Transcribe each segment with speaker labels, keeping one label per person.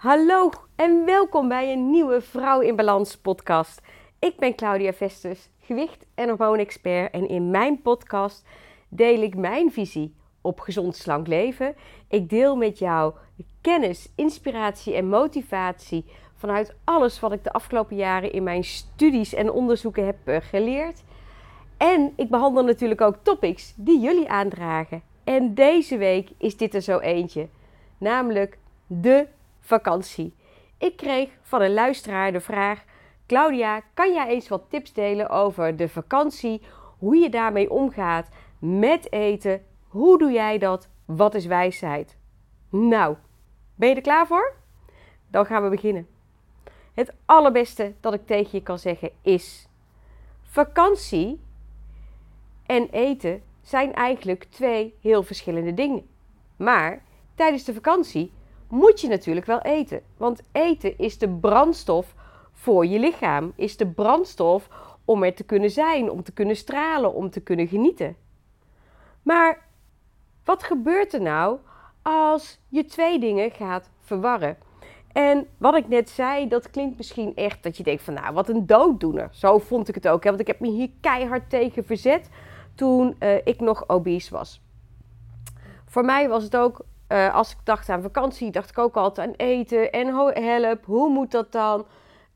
Speaker 1: Hallo en welkom bij een nieuwe Vrouw in Balans podcast. Ik ben Claudia Vestus, gewicht- en hormoonexpert en in mijn podcast deel ik mijn visie op gezond slank leven. Ik deel met jou kennis, inspiratie en motivatie vanuit alles wat ik de afgelopen jaren in mijn studies en onderzoeken heb eh, geleerd. En ik behandel natuurlijk ook topics die jullie aandragen. En deze week is dit er zo eentje, namelijk de vakantie. Ik kreeg van een luisteraar de vraag: Claudia, kan jij eens wat tips delen over de vakantie? Hoe je daarmee omgaat met eten? Hoe doe jij dat? Wat is wijsheid? Nou, ben je er klaar voor? Dan gaan we beginnen. Het allerbeste dat ik tegen je kan zeggen is: vakantie en eten zijn eigenlijk twee heel verschillende dingen. Maar tijdens de vakantie moet je natuurlijk wel eten. Want eten is de brandstof voor je lichaam, is de brandstof om er te kunnen zijn, om te kunnen stralen, om te kunnen genieten. Maar wat gebeurt er nou als je twee dingen gaat verwarren? En wat ik net zei, dat klinkt misschien echt dat je denkt van nou, wat een dooddoener. Zo vond ik het ook. Hè? Want ik heb me hier keihard tegen verzet toen uh, ik nog obese was. Voor mij was het ook, uh, als ik dacht aan vakantie, dacht ik ook altijd aan eten en help. Hoe moet dat dan?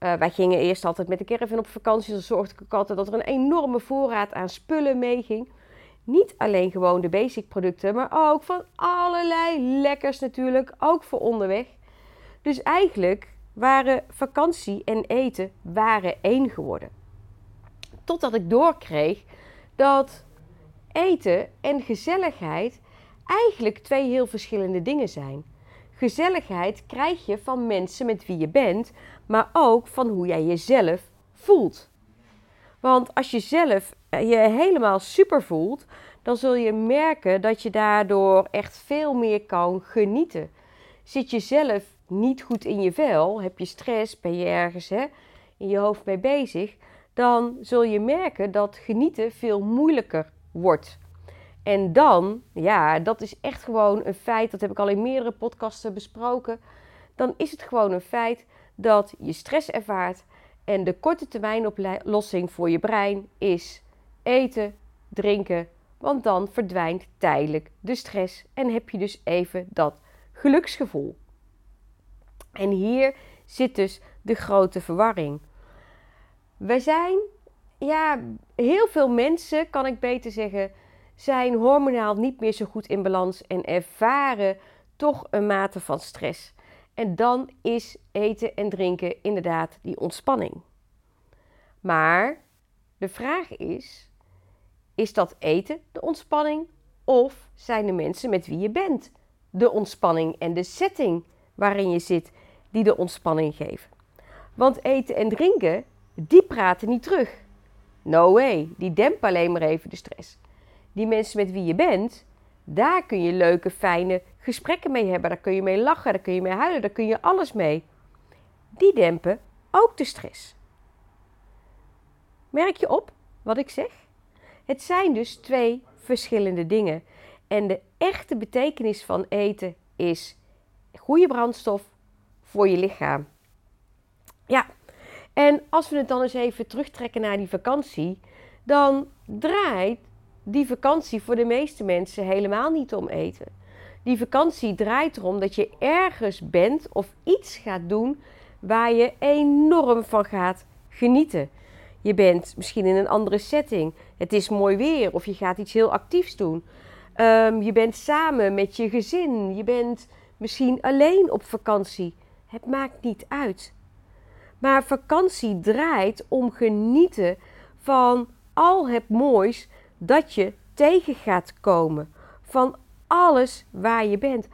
Speaker 1: Uh, wij gingen eerst altijd met de caravan op vakantie. Dan zorgde ik altijd dat er een enorme voorraad aan spullen meeging. Niet alleen gewoon de basic producten, maar ook van allerlei lekkers natuurlijk, ook voor onderweg. Dus eigenlijk waren vakantie en eten waren één geworden. Totdat ik doorkreeg dat eten en gezelligheid eigenlijk twee heel verschillende dingen zijn. Gezelligheid krijg je van mensen met wie je bent, maar ook van hoe jij jezelf voelt. Want als je zelf je helemaal super voelt, dan zul je merken dat je daardoor echt veel meer kan genieten. Zit je zelf niet goed in je vel, heb je stress, ben je ergens hè, in je hoofd mee bezig, dan zul je merken dat genieten veel moeilijker wordt. En dan, ja, dat is echt gewoon een feit, dat heb ik al in meerdere podcasten besproken. Dan is het gewoon een feit dat je stress ervaart. En de korte termijn oplossing voor je brein is eten, drinken, want dan verdwijnt tijdelijk de stress en heb je dus even dat geluksgevoel. En hier zit dus de grote verwarring. We zijn, ja, heel veel mensen, kan ik beter zeggen, zijn hormonaal niet meer zo goed in balans en ervaren toch een mate van stress. En dan is eten en drinken inderdaad die ontspanning. Maar de vraag is: is dat eten de ontspanning of zijn de mensen met wie je bent de ontspanning en de setting waarin je zit die de ontspanning geven? Want eten en drinken, die praten niet terug. No way, die dempen alleen maar even de stress die mensen met wie je bent, daar kun je leuke, fijne gesprekken mee hebben. Daar kun je mee lachen, daar kun je mee huilen, daar kun je alles mee. Die dempen ook de stress. Merk je op wat ik zeg? Het zijn dus twee verschillende dingen. En de echte betekenis van eten is goede brandstof voor je lichaam. Ja, en als we het dan eens even terugtrekken naar die vakantie, dan draait die vakantie voor de meeste mensen helemaal niet om eten. Die vakantie draait erom dat je ergens bent of iets gaat doen waar je enorm van gaat genieten. Je bent misschien in een andere setting. Het is mooi weer of je gaat iets heel actiefs doen. Um, je bent samen met je gezin. Je bent misschien alleen op vakantie. Het maakt niet uit. Maar vakantie draait om genieten van al het moois dat je tegen gaat komen van alles waar je bent.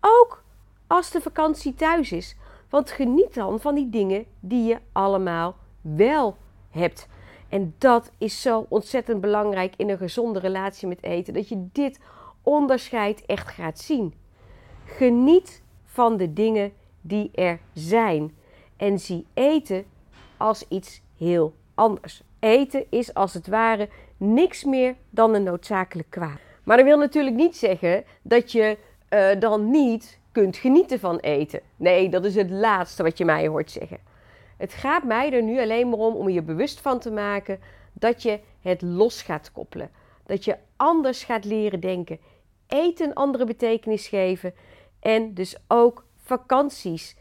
Speaker 1: Ook als de vakantie thuis is. Want geniet dan van die dingen die je allemaal wel hebt. En dat is zo ontzettend belangrijk in een gezonde relatie met eten. Dat je dit onderscheid echt gaat zien. Geniet van de dingen die er zijn. En zie eten als iets heel anders. Eten is als het ware niks meer dan een noodzakelijk kwaad. Maar dat wil natuurlijk niet zeggen dat je uh, dan niet kunt genieten van eten. Nee, dat is het laatste wat je mij hoort zeggen. Het gaat mij er nu alleen maar om om je bewust van te maken dat je het los gaat koppelen. Dat je anders gaat leren denken. Eten een andere betekenis geven. En dus ook vakanties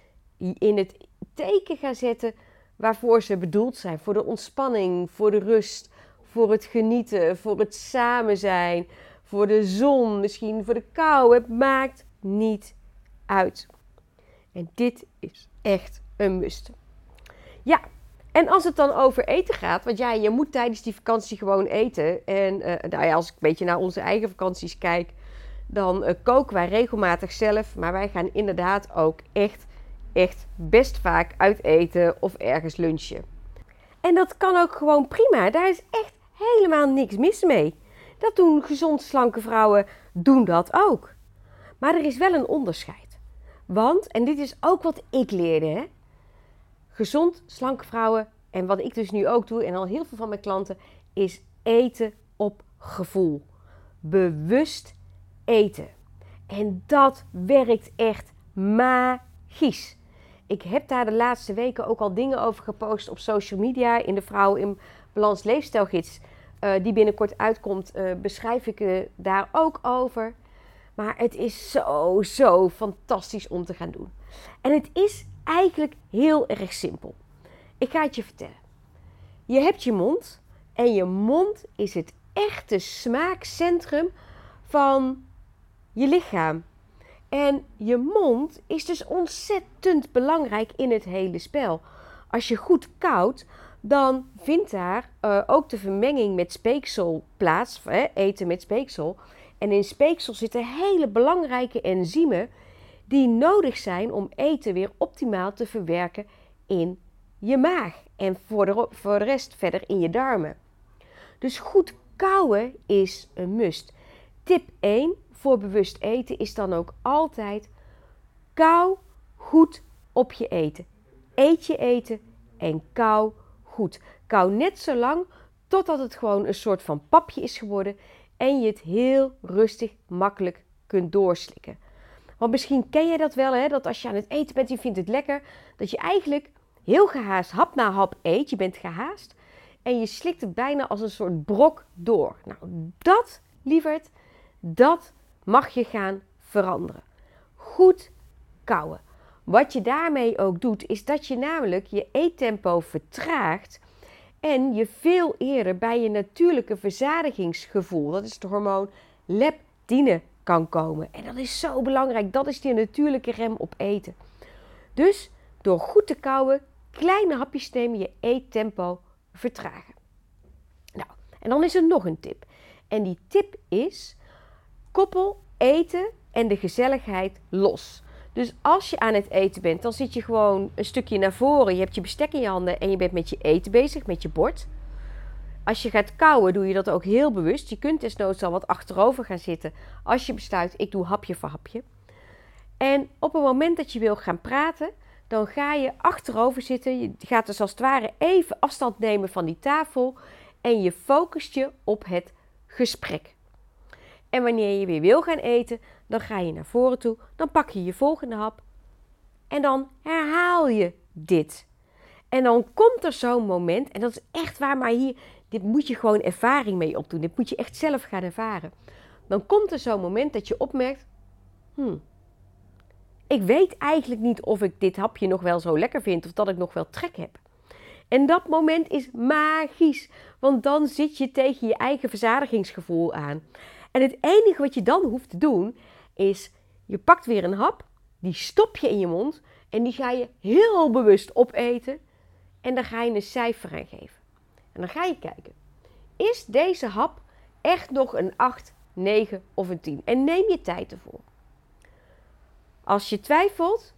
Speaker 1: in het teken gaan zetten waarvoor ze bedoeld zijn. Voor de ontspanning, voor de rust, voor het genieten, voor het samen zijn, voor de zon, misschien voor de kou. Het maakt niet uit. En dit is echt een must. Ja, en als het dan over eten gaat, want ja, je moet tijdens die vakantie gewoon eten. En uh, nou als ik een beetje naar onze eigen vakanties kijk, dan uh, koken wij regelmatig zelf. Maar wij gaan inderdaad ook echt, echt best vaak uit eten of ergens lunchen. En dat kan ook gewoon prima. Daar is echt helemaal niks mis mee. Dat doen gezond slanke vrouwen, doen dat ook. Maar er is wel een onderscheid. Want, en dit is ook wat ik leerde, hè? gezond slanke vrouwen, en wat ik dus nu ook doe, en al heel veel van mijn klanten, is eten op gevoel. Bewust eten. En dat werkt echt magisch. Ik heb daar de laatste weken ook al dingen over gepost op social media. In de Vrouwen in Balans Leefstijlgids, uh, die binnenkort uitkomt, uh, beschrijf ik uh, daar ook over. Maar het is zo, zo fantastisch om te gaan doen. En het is eigenlijk heel erg simpel. Ik ga het je vertellen. Je hebt je mond en je mond is het echte smaakcentrum van je lichaam. En je mond is dus ontzettend belangrijk in het hele spel. Als je goed koudt, dan vindt daar uh, ook de vermenging met speeksel plaats, hè, eten met speeksel. En in speeksel zitten hele belangrijke enzymen die nodig zijn om eten weer optimaal te verwerken in je maag en voor de, voor de rest verder in je darmen. Dus goed kauwen is een must. Tip 1 voor bewust eten is dan ook altijd kou goed op je eten. Eet je eten en kou goed. Kou net zo lang totdat het gewoon een soort van papje is geworden en je het heel rustig, makkelijk kunt doorslikken. Want misschien ken je dat wel, hè, dat als je aan het eten bent en je vindt het lekker, dat je eigenlijk heel gehaast hap na hap eet. Je bent gehaast en je slikt het bijna als een soort brok door. Nou, dat, lieverd, dat mag je gaan veranderen. Goed kouwen. Wat je daarmee ook doet, is dat je namelijk je eettempo vertraagt en je veel eerder bij je natuurlijke verzadigingsgevoel, dat is het hormoon leptine, kan komen. En dat is zo belangrijk. Dat is die natuurlijke rem op eten. Dus door goed te kauwen, kleine hapjes nemen, je eettempo vertragen. Nou, en dan is er nog een tip. En die tip is: koppel eten en de gezelligheid los. Dus als je aan het eten bent, dan zit je gewoon een stukje naar voren. Je hebt je bestek in je handen en je bent met je eten bezig, met je bord. Als je gaat kauwen, doe je dat ook heel bewust. Je kunt desnoods al wat achterover gaan zitten als je besluit, ik doe hapje voor hapje. En op het moment dat je wil gaan praten, dan ga je achterover zitten. Je gaat dus als het ware even afstand nemen van die tafel en je focust je op het gesprek. En wanneer je weer wil gaan eten, dan ga je naar voren toe, dan pak je je volgende hap en dan herhaal je dit. En dan komt er zo'n moment, en dat is echt waar, maar hier, dit moet je gewoon ervaring mee opdoen. Dit moet je echt zelf gaan ervaren. Dan komt er zo'n moment dat je opmerkt: hmm, ik weet eigenlijk niet of ik dit hapje nog wel zo lekker vind of dat ik nog wel trek heb. En dat moment is magisch, want dan zit je tegen je eigen verzadigingsgevoel aan. En het enige wat je dan hoeft te doen is: je pakt weer een hap, die stop je in je mond en die ga je heel bewust opeten. En dan ga je een cijfer aan geven. En dan ga je kijken. Is deze hap echt nog een 8, 9 of een 10? En neem je tijd ervoor. Als je twijfelt,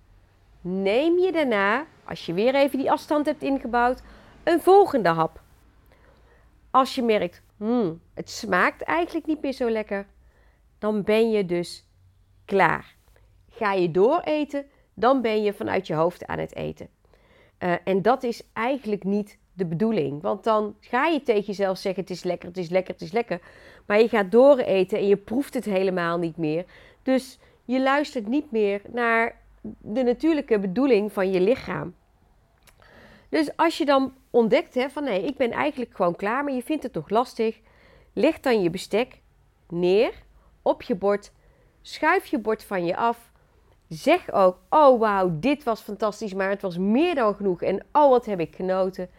Speaker 1: neem je daarna, als je weer even die afstand hebt ingebouwd, een volgende hap. Als je merkt, hmm, het smaakt eigenlijk niet meer zo lekker, dan ben je dus klaar. Ga je dooreten, dan ben je vanuit je hoofd aan het eten. Uh, en dat is eigenlijk niet de bedoeling. Want dan ga je tegen jezelf zeggen: het is lekker, het is lekker, het is lekker. Maar je gaat dooreten en je proeft het helemaal niet meer. Dus Je luistert niet meer naar de natuurlijke bedoeling van je lichaam. Dus als je dan ontdekt hè, van nee, ik ben eigenlijk gewoon klaar, maar je vindt het nog lastig, leg dan je bestek neer op je bord, schuif je bord van je af. Zeg ook, oh wauw, dit was fantastisch, maar het was meer dan genoeg en oh wat heb ik genoten.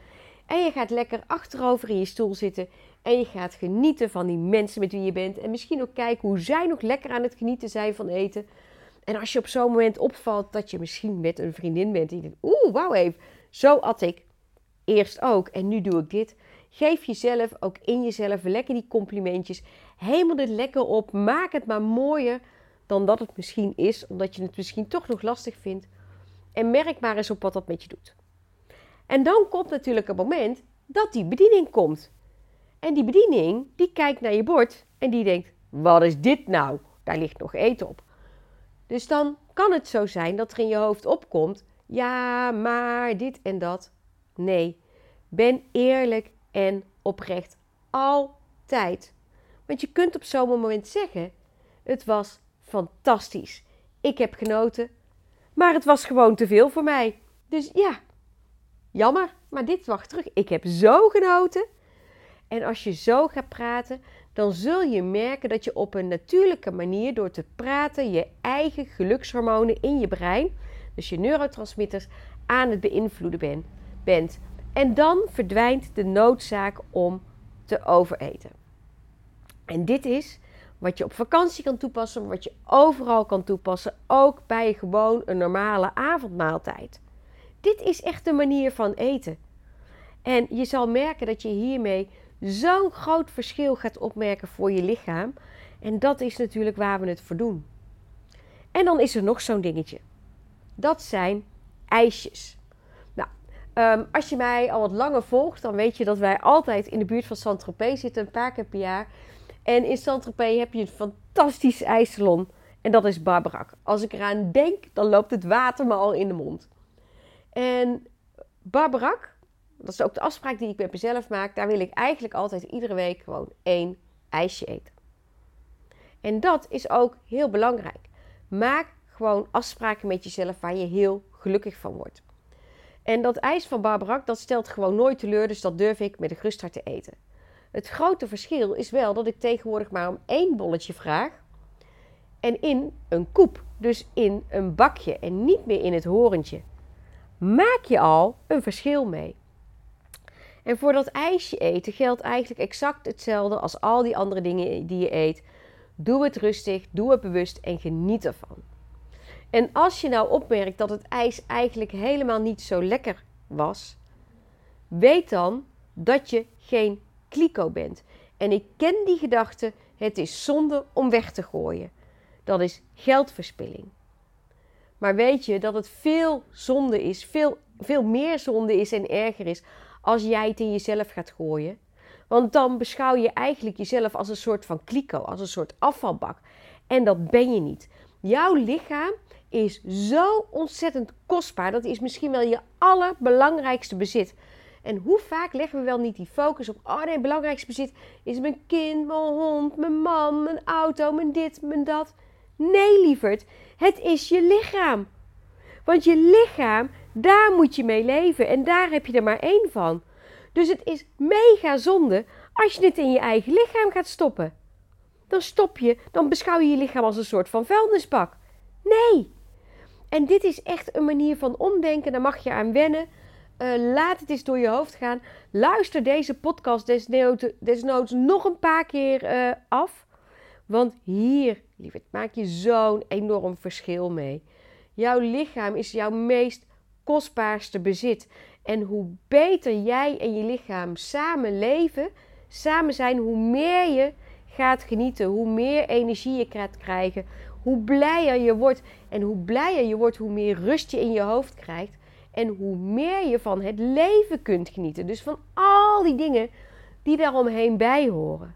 Speaker 1: En je gaat lekker achterover in je stoel zitten en je gaat genieten van die mensen met wie je bent. En misschien ook kijken hoe zij nog lekker aan het genieten zijn van eten. En als je op zo'n moment opvalt dat je misschien met een vriendin bent die denkt, oeh, wauw even, zo at ik eerst ook en nu doe ik dit. Geef jezelf ook in jezelf lekker die complimentjes. Hemel dit lekker op. Maak het maar mooier dan dat het misschien is, omdat je het misschien toch nog lastig vindt. En merk maar eens op wat dat met je doet. En dan komt natuurlijk het moment dat die bediening komt. En die bediening, die kijkt naar je bord en die denkt: wat is dit nou? Daar ligt nog eten op. Dus dan kan het zo zijn dat er in je hoofd opkomt: ja, maar dit en dat. Nee, ben eerlijk en oprecht. Altijd. Want je kunt op zo'n moment zeggen: Het was fantastisch. Ik heb genoten, maar het was gewoon te veel voor mij. Dus ja, jammer, maar dit wacht terug. Ik heb zo genoten. En als je zo gaat praten, dan zul je merken dat je op een natuurlijke manier door te praten je eigen gelukshormonen in je brein, dus je neurotransmitters, aan het beïnvloeden bent. En dan verdwijnt de noodzaak om te overeten. En dit is wat je op vakantie kan toepassen, wat je overal kan toepassen, ook bij gewoon een normale avondmaaltijd. Dit is echt de manier van eten. En je zal merken dat je hiermee zo'n groot verschil gaat opmerken voor je lichaam. En dat is natuurlijk waar we het voor doen. En dan is er nog zo'n dingetje. Dat zijn ijsjes. Nou, ehm, als je mij al wat langer volgt, dan weet je dat wij altijd in de buurt van Saint-Tropez zitten, een paar keer per jaar. En in Saint-Tropez heb je een fantastisch ijssalon. En dat is Barbarak. Als ik eraan denk, dan loopt het water me al in de mond. En Barbarak, dat is ook de afspraak die ik met mezelf maak. Daar wil ik eigenlijk altijd iedere week gewoon één ijsje eten. En dat is ook heel belangrijk. Maak gewoon afspraken met jezelf waar je heel gelukkig van wordt. En dat ijs van Barbarak, dat stelt gewoon nooit teleur. Dus dat durf ik met een gerust hart te eten. Het grote verschil is wel dat ik tegenwoordig maar om één bolletje vraag. En in een koep. Dus in een bakje en niet meer in het horentje. Maak je al een verschil mee. En voor dat ijsje eten geldt eigenlijk exact hetzelfde als al die andere dingen die je eet. Doe het rustig, doe het bewust en geniet ervan. En als je nou opmerkt dat het ijs eigenlijk helemaal niet zo lekker was, weet dan dat je geen kliko bent. En ik ken die gedachte, het is zonde om weg te gooien. Dat is geldverspilling. Maar weet je dat het veel zonde is, veel, veel meer zonde is en erger is als jij het in jezelf gaat gooien. Want dan beschouw je eigenlijk jezelf als een soort van kliko, als een soort afvalbak. En dat ben je niet. Jouw lichaam is zo ontzettend kostbaar. Dat is misschien wel je allerbelangrijkste bezit. En hoe vaak leggen we wel niet die focus op, oh nee, belangrijkste bezit is mijn kind, mijn hond, mijn man, mijn auto, mijn dit, mijn dat. Nee, lieverd, het is je lichaam. Want je lichaam, daar moet je mee leven en daar heb je er maar één van. Dus het is mega zonde als je het in je eigen lichaam gaat stoppen. Dan stop je, dan beschouw je je lichaam als een soort van vuilnisbak. Nee. En dit is echt een manier van omdenken, daar mag je aan wennen. Uh, laat het eens door je hoofd gaan. Luister deze podcast desnoods, nog een paar keer uh, af. Want hier, lieverd, maak je zo'n enorm verschil mee. Jouw lichaam is jouw meest kostbaarste bezit. En hoe beter jij en je lichaam samen leven, samen zijn, hoe meer je gaat genieten, hoe meer energie je gaat krijgen, hoe blijer je wordt. En hoe blijer je wordt, hoe meer rust je in je hoofd krijgt. En hoe meer je van het leven kunt genieten. Dus van al die dingen die daaromheen bij horen.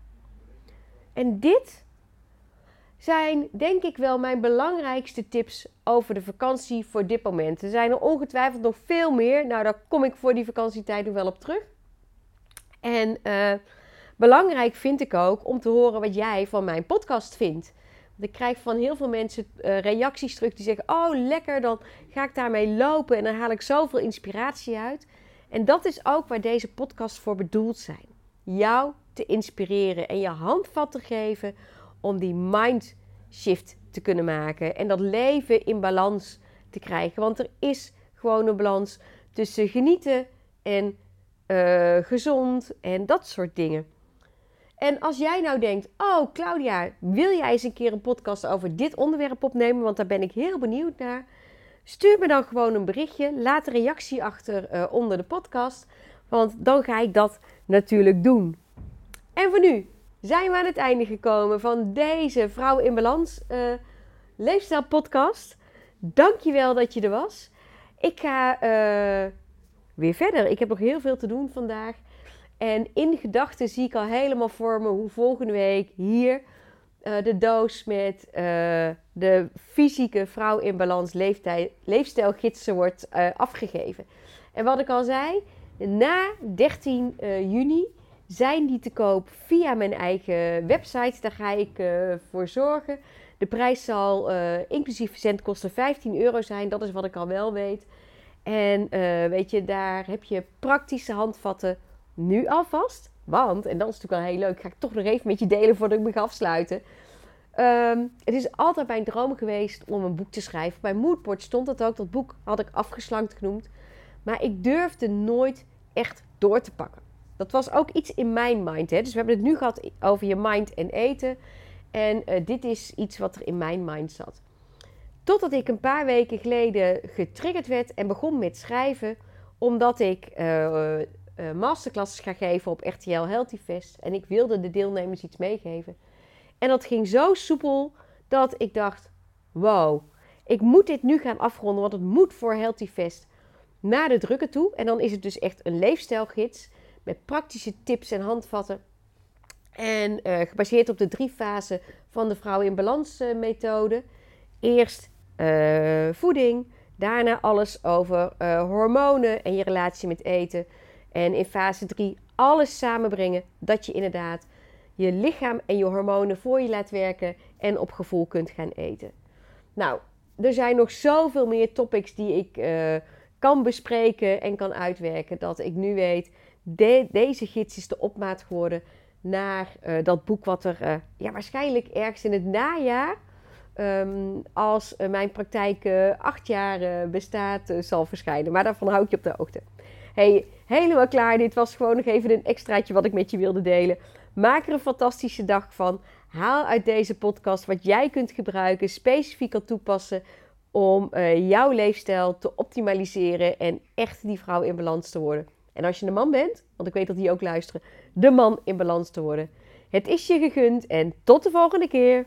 Speaker 1: En dit zijn denk ik wel mijn belangrijkste tips over de vakantie voor dit moment. Er zijn er ongetwijfeld nog veel meer. Nou, daar kom ik voor die vakantietijd nog wel op terug. En uh, belangrijk vind ik ook om te horen wat jij van mijn podcast vindt. Ik krijg van heel veel mensen uh, reacties terug die zeggen: Oh, lekker, dan ga ik daarmee lopen en dan haal ik zoveel inspiratie uit. En dat is ook waar deze podcast voor bedoeld zijn: jou te inspireren en je handvat te geven om die mind shift te kunnen maken en dat leven in balans te krijgen. Want er is gewoon een balans tussen genieten en uh, gezond en dat soort dingen. En als jij nou denkt, oh Claudia, wil jij eens een keer een podcast over dit onderwerp opnemen? Want daar ben ik heel benieuwd naar. Stuur me dan gewoon een berichtje. Laat een reactie achter uh, onder de podcast. Want dan ga ik dat natuurlijk doen. En voor nu zijn we aan het einde gekomen van deze Vrouw in Balans uh, leefstijl podcast. Dankjewel dat je er was. Ik ga uh, weer verder. Ik heb nog heel veel te doen vandaag. En in gedachten zie ik al helemaal voor me hoe volgende week hier uh, de doos met uh, de fysieke vrouw in balans leefstijlgidsen wordt uh, afgegeven. En wat ik al zei, na 13 juni zijn die te koop via mijn eigen website. Daar ga ik voor zorgen. De prijs zal inclusief verzendkosten 15 euro zijn. Dat is wat ik al wel weet. En weet je, daar heb je praktische handvatten nu alvast. Want, en dat is natuurlijk wel heel leuk, ga ik toch nog even met je delen voordat ik me ga afsluiten. Ehm, het is altijd mijn droom geweest om een boek te schrijven. Bij Moodboard stond dat ook. Dat boek had ik afgeslankt genoemd. Maar ik durfde nooit echt door te pakken. Dat was ook iets in mijn mind. Hè? Dus we hebben het nu gehad over je mind en eten. En uh, dit is iets wat er in mijn mind zat. Totdat ik een paar weken geleden getriggerd werd en begon met schrijven. Omdat ik uh, uh, masterclasses ga geven op RTL Healthy Fest. En ik wilde de deelnemers iets meegeven. En dat ging zo soepel dat ik dacht: wow, ik moet dit nu gaan afronden, want het moet voor Healthy Fest naar de drukken toe. En dan is het dus echt een leefstijlgids met praktische tips en handvatten. En uh, gebaseerd op de drie fasen van de vrouw in balans uh, methode. Eerst voeding, daarna alles over hormonen en je relatie met eten. En in fase 3 alles samenbrengen dat je inderdaad je lichaam en je hormonen voor je laat werken en op gevoel kunt gaan eten. Nou, er zijn nog zoveel meer topics die ik uh, kan bespreken en kan uitwerken. Dat ik nu weet, de, deze gids is de opmaat geworden naar uh, dat boek wat er uh, ja, waarschijnlijk ergens in het najaar, um, als mijn praktijk acht jaar bestaat, zal verschijnen. Maar daarvan hou ik je op de hoogte. Hey, helemaal klaar. Dit was gewoon nog even een extraatje wat ik met je wilde delen. Maak er een fantastische dag van. Haal uit deze podcast wat jij kunt gebruiken, specifiek kan toepassen om uh, jouw leefstijl te optimaliseren en echt die vrouw in balans te worden. En als je een man bent, want ik weet dat die ook luisteren, de man in balans te worden. Het is je gegund en tot de volgende keer.